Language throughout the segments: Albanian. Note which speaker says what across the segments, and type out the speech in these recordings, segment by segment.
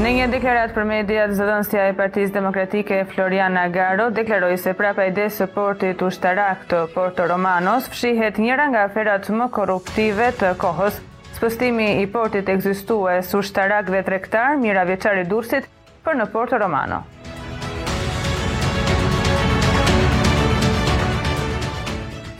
Speaker 1: Në një deklaratë për mediat, zëdhënësja e Partisë Demokratike Floriana Garo deklaroi se prapa idesë së portit ushtarak të Porto Romanos fshihet njëra nga aferat më korruptive të kohës. Spostimi i portit ekzistues ushtarak dhe tregtar, mijëravjeçar i Durrësit, për në Porto Romano.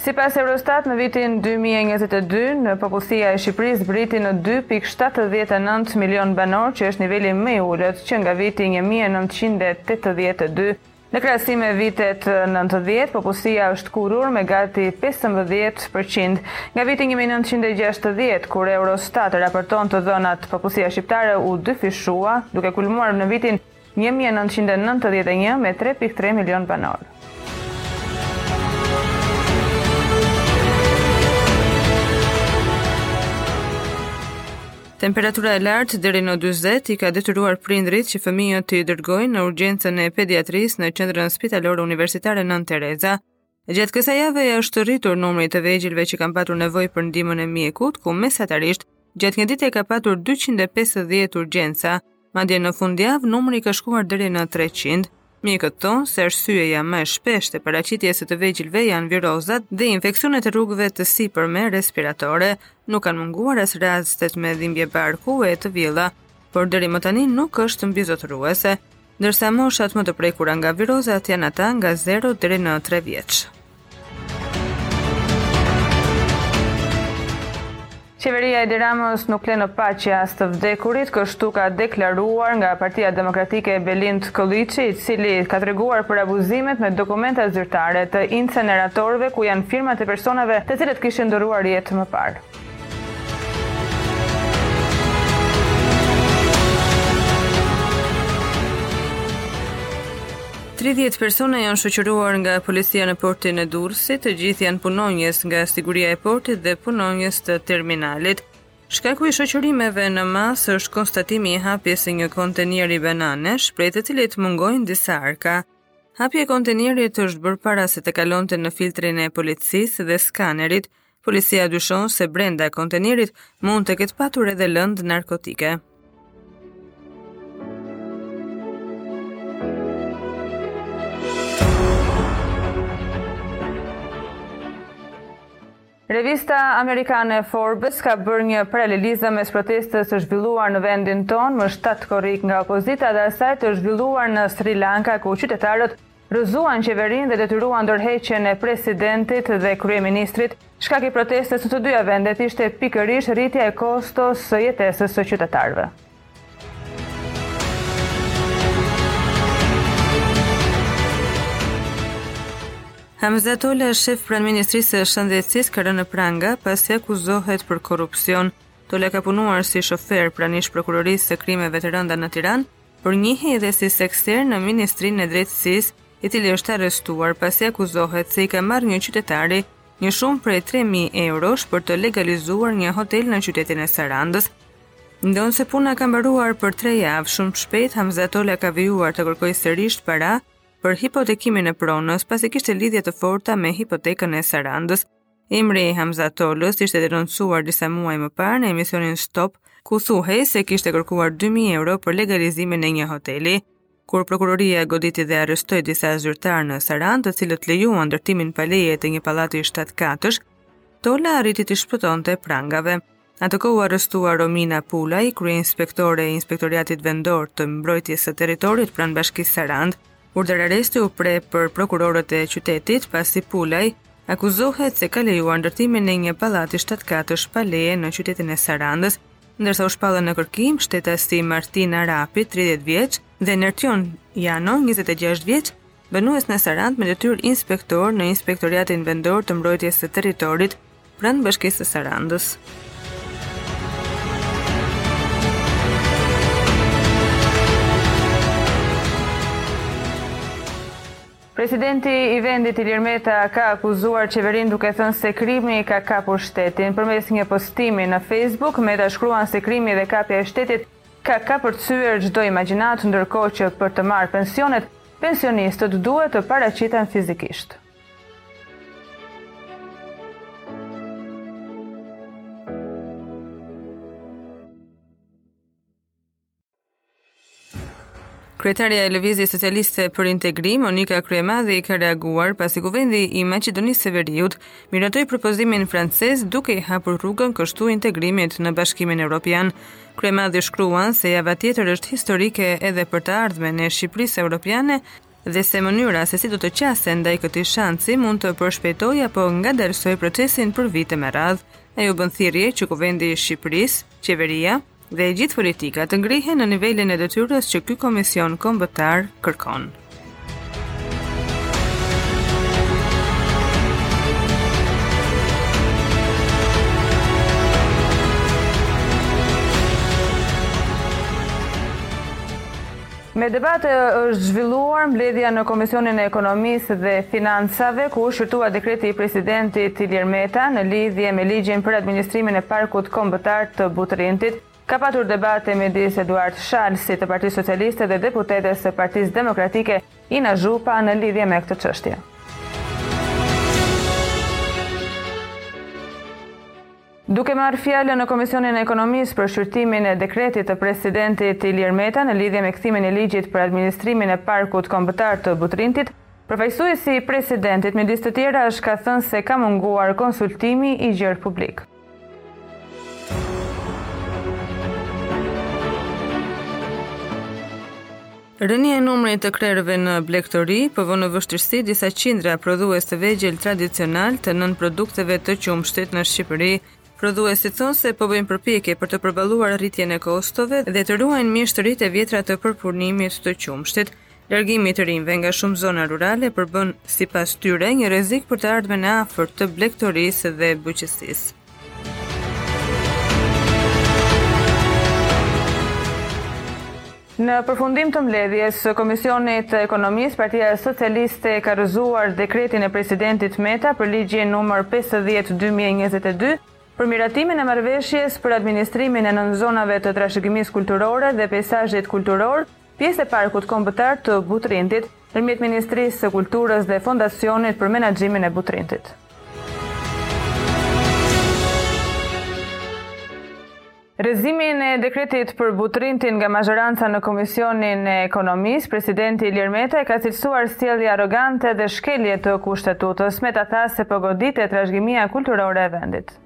Speaker 1: Sipas Eurostat, në vitin 2022, popullsia e Shqipërisë zbriti në 2.79 milionë banorë, që është niveli më i ulët që nga viti 1982, Në krahasim me vitet nëntëdhjetë, popullsia është tkurrur me gati pesëmbëdhjetë për qind. Nga viti një mijë e nëntëqind e gjashtëdhjetë, kur Eurostat raporton të dhënat, popullsia shqiptare u dyfishua, duke kulmuar në vitin një mijë e nëntëqind e nëntëdhjetë e një me tre pikë tre milionë banorë. Temperatura e lartë deri në 40 i ka detyruar prindërit që fëmijët t'i dërgojnë në urgjencën e pediatrisë në Qendrën Spitalore Universitare Nënë Tereza. Gjatë kësaj jave është rritur numri i të vegjëlve që kanë patur nevojë për ndihmën e mjekut, ku mesatarisht gjatë një dite ka patur 250 urgjenca. Madje në fundjavë numri ka shkuar deri në 300. Mjekët thonë se arsyeja më e shpeshtë e paraqitjes së të vegjëlve janë virozat dhe infeksionet e rrugëve të sipërme respiratore. Nuk kanë munguar as rastet me dhimbje barku e të vjella, por deri më tani nuk është mbizotëruese, ndërsa moshat më të prekura nga virozat janë ata nga 0 deri në 3 vjeç. Qeveria e Edi Ramës nuk lë në paqe as të vdekurit, kështu ka deklaruar nga Partia Demokratike Belind Këlliçi, i cili ka treguar për abuzimet me dokumentat zyrtare të inceneratorëve ku janë firmat e personave të cilët kishin ndërruar jetë më parë. Tridhjetë persona janë shoqëruar nga policia në portin e Durrësit, të gjithë janë punonjës nga siguria e portit dhe punonjës të terminalit. Shkaku i shoqërimeve në masë është konstatimi i hapjes së një kontenieri bananesh, prej të cilit mungojnë disa arka. Hapja e kontenierit është bërë para se të kalonte në filtrin e policisë dhe skanerit, Policia dyshon se brenda kontenierit mund të ketë patur edhe lëndë narkotike. Revista amerikane Forbes ka bërë një paralelizëm mes protestës së zhvilluar në vendin tonë më 7 korrik nga opozita dhe asaj të zhvilluar në Sri Lanka ku qytetarët Rrëzuan qeverinë dhe detyruan dorëheqjen e presidentit dhe kryeministrit, shkak i protestës në të dyja vendet ishte pikërisht rritja e kostos së jetesës së qytetarëve. Hamza Tola, shef pranë Ministrisë së Shëndetësisë, ka rënë në pranga pasi akuzohet për korrupsion. Tola ka punuar si shofer pranë ish prokurorisë së krimeve të rënda në Tiranë por njihej edhe si sekser në Ministrinë e Drejtësisë, i cili është arrestuar pasi akuzohet se i ka marrë një qytetari një shumë prej 3000 eurosh për të legalizuar një hotel në qytetin e Sarandës. Ndonëse puna ka mbaruar për 3 javë, shumë shpejt Hamza Tola ka vijuar të kërkojë sërish para për hipotekimin e pronës, pasi kishte lidhje të forta me hipotekën e Sarandës. Emri i Hamza Tolës ishte denoncuar disa muaj më parë në emisionin Stop, ku thuhej se kishte kërkuar 2000 euro për legalizimin e një hoteli. Kur prokuroria goditi dhe arrestoi disa zyrtarë në Sarandë, të cilët lejuan ndërtimin pa leje të një pallati 7 katësh, Tola arriti t'i shpëtonte prangave. Atë kohë u arrestua Romina Pulaj, kryeinspektore e Inspektoriatit Vendor të Mbrojtjes së Territorit pranë Bashkisë Sarandë. Urdhërarresti u pre për prokurorët e qytetit, pasi Pulaj akuzohet se ka lejuar ndërtimin e një pallati shtatkatësh pa leje në qytetin e Sarandës, ndërsa u shpallën në kërkim shtetasit Martin Arapi, 30 vjeç, dhe Nertion Jano, 26 vjeç, banues në Sarandë me detyrë inspektor në Inspektoriatin Vendor të Mbrojtjes së Territorit, Pranë bashkisë së Sarandës. Presidenti i vendit Ilir Meta ka akuzuar qeverinë duke thënë se krimi ka kapur shtetin. Përmes një postimi në Facebook, Meta shkruan se krimi dhe kapja e shtetit ka kapërcyer çdo imagjinatë, ndërkohë që për të marrë pensionet, pensionistët duhet të paraqiten fizikisht. Kryetarja e Lëvizjes Socialiste për Integrim, Monika Kryemadhi, ka reaguar pasi kuvendi i Maqedonisë së Veriut miratoi propozimin francez duke i hapur rrugën kështu integrimit në Bashkimin Evropian. Kryemadhi shkruan se java tjetër është historike edhe për të ardhmen e Shqipërisë Evropiane, dhe se mënyra se si do të qasen ndaj këtij shansi mund të përshpejtojë apo ngadalësojë procesin për vite me radhë. Ajo bën thirrje që Kuvendi i Shqipërisë, qeveria dhe e gjithë politika të ngrihen në nivelin e detyrës që ky mision kombëtar kërkon. Me debate është zhvilluar mbledhja në Komisionin e Ekonomisë dhe Financave, ku u shqyrtua dekreti i presidentit Ilir Meta në lidhje me ligjin për administrimin e Parkut Kombëtar të Butrintit. Ka patur debate midis Eduard Shalsit të Partisë Socialiste dhe deputetes së Partisë Demokratike, Ina Zhupa në lidhje me këtë çështje. Duke marrë fjalën në Komisionin e Ekonomisë për shqyrtimin e dekretit të presidentit Ilir Meta në lidhje me kthimin e ligjit për administrimin e Parkut Kombëtar të Butrintit, përfaqësuesi i presidentit midis të tjerash ka thënë se ka munguar konsultimi i gjerë publik. Rënia e numrit të krerëve në blegtori po vë në vështirësi disa qindra prodhues të vegjël tradicionalë të nënprodukteve të qumështit në Shqipëri. Prodhuesit thonë se po bëjnë përpjekje për të përballuar rritjen e kostove dhe të ruajnë mjeshtëritë e vjetra të përpunimit të qumështit. Largimi i të rinjve nga shumë zona rurale përbën sipas tyre një rrezik për të ardhmen e afërt të blegtorisë dhe bujqësisë. Në përfundim të mbledhjes së Komisionit të Ekonomisë, Partia Socialiste ka rrëzuar dekretin e presidentit Meta për ligjin numër 50 2022 për miratimin e marrëveshjes për administrimin e nënzonave të trashëgimisë kulturore dhe peisazhit kulturor Pjesë e Parkut Kombëtar të Butrintit, ndërmjet Ministrisë së Kulturës dhe Fondacionit për Menaxhimin e Butrintit. Rrëzimin e dekretit për Butrintin nga mazhoranca në Komisionin e Ekonomisë, presidenti Ilir Meta e ka cilësuar sjellje arrogante dhe shkelje të Kushtetutës. Meta tha se po goditet trashëgimia kulturore e vendit.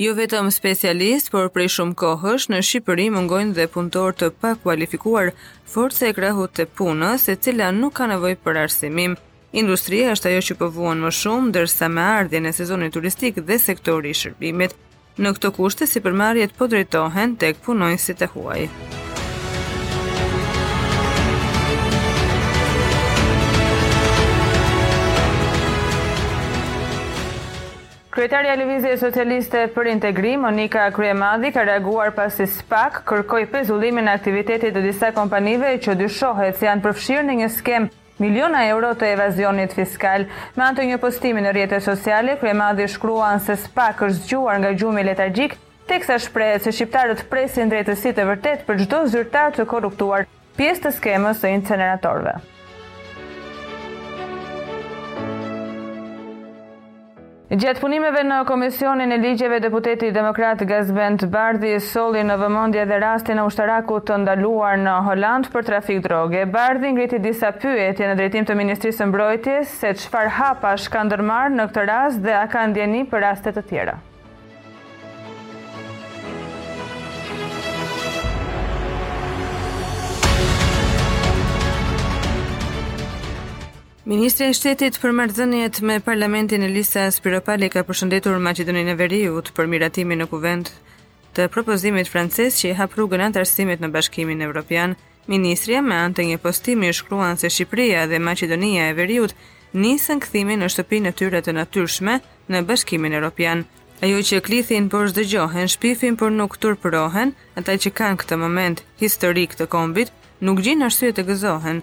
Speaker 1: Jo vetëm specialistë, por prej shumë kohësh në Shqipëri mungojnë dhe punëtorë të pakualifikuar, forca e krahut të punës, e cila nuk ka nevojë për arsimim. Industria është ajo që po vuan më shumë, ndërsa me ardhjen e sezonit turistik dhe sektori i shërbimit, Në këto kushte sipërmarrjet po drejtohen tek punonjësit e huaj. Kryetarja e Lëvizjes Socialiste për Integrim, Monika Kryemadhi, ka reaguar pasi SPAK kërkoi pezullimin e aktivitetit të disa kompanive që dyshohet se janë përfshirë në një skemë Miliona euro të evazionit fiskal. Me anë të një postimi në rrjete sociale, Kryemadhi shkruan se SPAK është zgjuar nga gjumi letargjik, teksa shprehet se shqiptarët presin drejtësi të vërtetë për çdo zyrtar të korruptuar, pjesë të skemës së inceneratorëve. Gjatë punimeve në Komisionin e Ligjeve deputeti demokrat Gazbend Bardhi solli në vëmendje edhe rastin e ushtarakut të ndaluar në Holandë për trafik droge. Bardhi ngriti disa pyetje në drejtim të Ministrisë së Mbrojtjes se çfarë hapash ka ndërmarrë në këtë rast dhe a ka dijeni për raste të tjera. Ministrja e Shtetit për Marrëdhëniet me Parlamentin Elisa Spiropali ka përshëndetur Maqedoninë e Veriut për miratimin në Kuvend të propozimit francez që i hap rrugën anëtarësimit në Bashkimin Evropian. Ministrja me anë të një postimi shkruan se Shqipëria dhe Maqedonia e Veriut nisën kthimin në shtëpinë e tyre të natyrshme në Bashkimin Evropian. Ata që klithin por s'dëgjohen, shpifin por nuk turpërohen, ata që kanë këtë moment historik të kombit, nuk gjejnë arsye të gëzohen,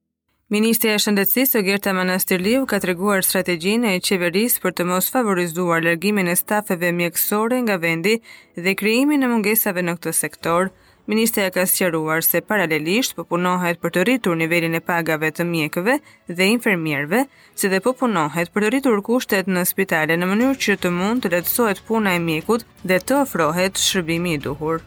Speaker 1: Ministrja e Shëndetësisë Ogerta Manastirliu ka treguar strategjinë e qeverisë për të mos favorizuar largimin e stafeve mjekësore nga vendi dhe krijimin e mungesave në këtë sektor. Ministrja ka sqaruar se paralelisht po punohet për të rritur nivelin e pagave të mjekëve dhe infermierëve, si dhe po punohet për të rritur kushtet në spitale në mënyrë që të mund të lehtësohet puna e mjekut dhe të ofrohet shërbimi i duhur.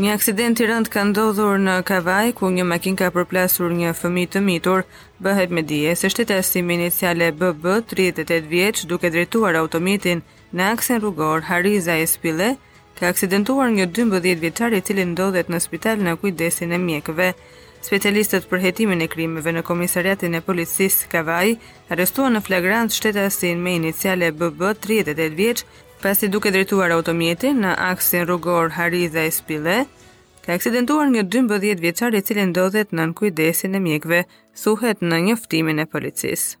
Speaker 1: Një aksident i rëndë ka ndodhur në Kavajë, ku një makinë ka përplasur një fëmijë të mitur. Bëhet me dije se shtetasi me iniciale BB, 38 vjeç, duke drejtuar automjetin në aksin rrugor Harizaj Spille, Ka aksidentuar një 12 vjeçar i cili ndodhet në spital në kujdesin e mjekëve. Specialistët për hetimin e krimeve në komisariatin e policisë Kavajë arrestuan në flagrancë shtetasin me iniciale BB 38 vjeç, pasi duke drejtuar automjetin në aksin rrugor Harizaj Spille, ka aksidentuar një 12 vjeçar i cili ndodhet nën kujdesin e mjekëve, thuhet në njoftimin e policisë.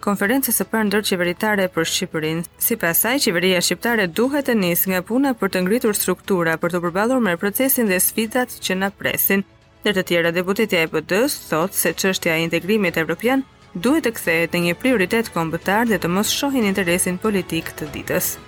Speaker 1: Konferencës së parë ndërqeveritare për Shqipërinë. Sipas saj, qeveria shqiptare duhet të nisë nga puna për të ngritur struktura për t'u përballur me procesin dhe sfidat që na presin. Ndër të tjera, deputetja e PD-së thotë se çështja e integrimit evropian duhet të kthehet në një prioritet kombëtar dhe të mos shohin interesin politik të ditës.